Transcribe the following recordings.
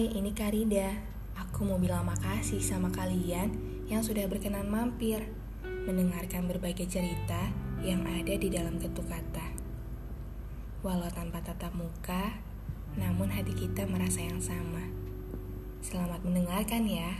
Hai, ini Karida. Aku mau bilang makasih sama kalian yang sudah berkenan mampir mendengarkan berbagai cerita yang ada di dalam ketuk kata. Walau tanpa tatap muka, namun hati kita merasa yang sama. Selamat mendengarkan ya.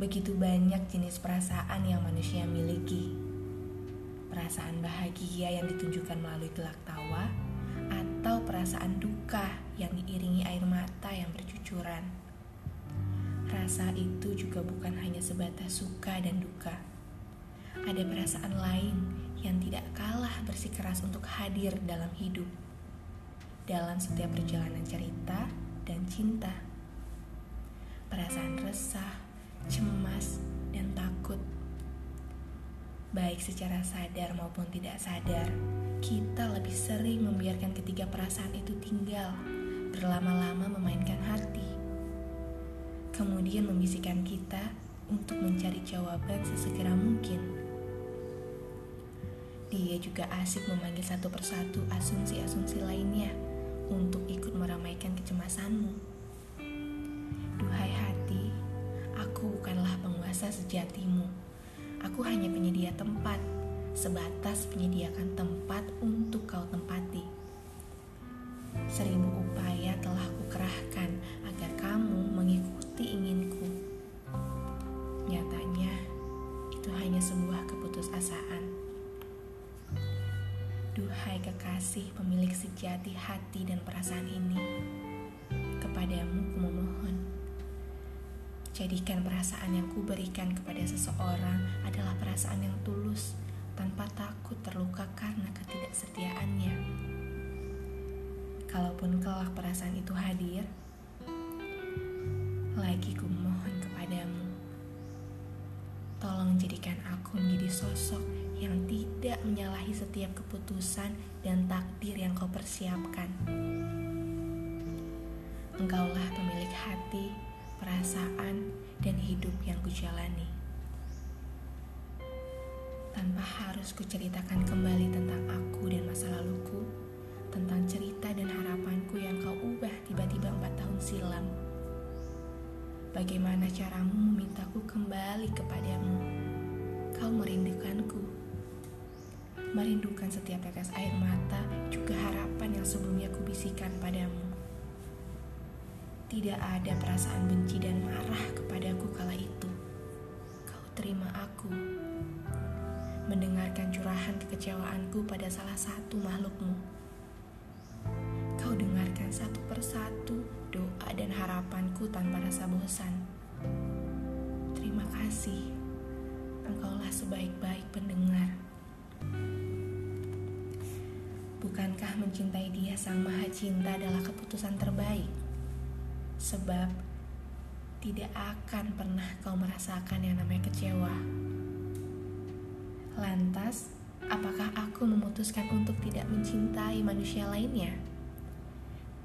Begitu banyak jenis perasaan yang manusia miliki. Perasaan bahagia yang ditunjukkan melalui gelak tawa, atau perasaan duka yang diiringi air mata yang bercucuran. Rasa itu juga bukan hanya sebatas suka dan duka. Ada perasaan lain yang tidak kalah bersikeras untuk hadir dalam hidup, dalam setiap perjalanan cerita dan cinta. Perasaan resah, cemas, dan takut. Baik secara sadar maupun tidak sadar, kita lebih sering membiarkan ketiga perasaan itu tinggal, berlama-lama memainkan hati. Kemudian membisikkan kita untuk mencari jawaban sesegera mungkin. Dia juga asik memanggil satu persatu asumsi-asumsi lainnya untuk ikut meramaikan kecemasanmu. Penguasa sejatimu. Aku hanya penyedia tempat, sebatas menyediakan tempat untuk kau tempati. Seribu upaya telah kukerahkan agar kamu mengikuti inginku. Nyatanya, itu hanya sebuah keputusasaan. Duhai kekasih pemilik sejati hati dan perasaan ini, Jadikan perasaan yang kuberikan kepada seseorang adalah perasaan yang tulus, tanpa takut terluka karena ketidaksetiaannya. Kalaupun kelak perasaan itu hadir, lagi ku mohon kepadamu. Tolong jadikan aku menjadi sosok yang tidak menyalahi setiap keputusan dan takdir yang kau persiapkan. Engkaulah pemilik hati perasaan, dan hidup yang kujalani. Tanpa harus kuceritakan kembali tentang aku dan masa laluku, tentang cerita dan harapanku yang kau ubah tiba-tiba empat tahun silam. Bagaimana caramu memintaku kembali kepadamu? Kau merindukanku. Merindukan setiap tetes air mata, juga harapan yang sebelumnya kubisikan padamu. Tidak ada perasaan benci dan marah kepadaku kala itu. Kau terima aku. Mendengarkan curahan kekecewaanku pada salah satu makhlukmu. Kau dengarkan satu persatu doa dan harapanku tanpa rasa bosan. Terima kasih. Engkaulah sebaik-baik pendengar. Bukankah mencintai dia sang maha cinta adalah keputusan terbaik? Sebab tidak akan pernah kau merasakan yang namanya kecewa. Lantas, apakah aku memutuskan untuk tidak mencintai manusia lainnya?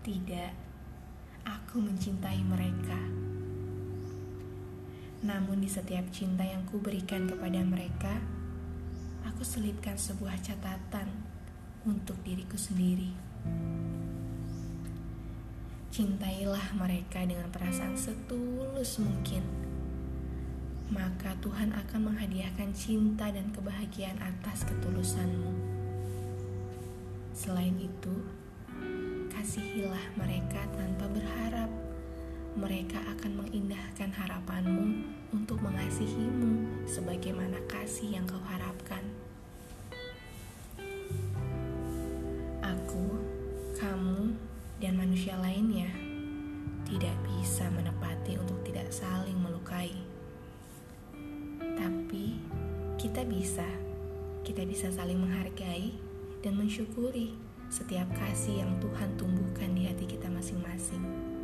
Tidak, aku mencintai mereka. Namun di setiap cinta yang kuberikan kepada mereka, aku selipkan sebuah catatan untuk diriku sendiri. Cintailah mereka dengan perasaan setulus mungkin. Maka Tuhan akan menghadiahkan cinta dan kebahagiaan atas ketulusanmu. Selain itu, kasihilah mereka tanpa berharap. Mereka akan mengindahkan harapanmu untuk mengasihimu sebagaimana kasih yang kau harapkan. Manusia lainnya tidak bisa menepati untuk tidak saling melukai. Tapi kita bisa, kita bisa saling menghargai dan mensyukuri setiap kasih yang Tuhan tumbuhkan di hati kita masing-masing.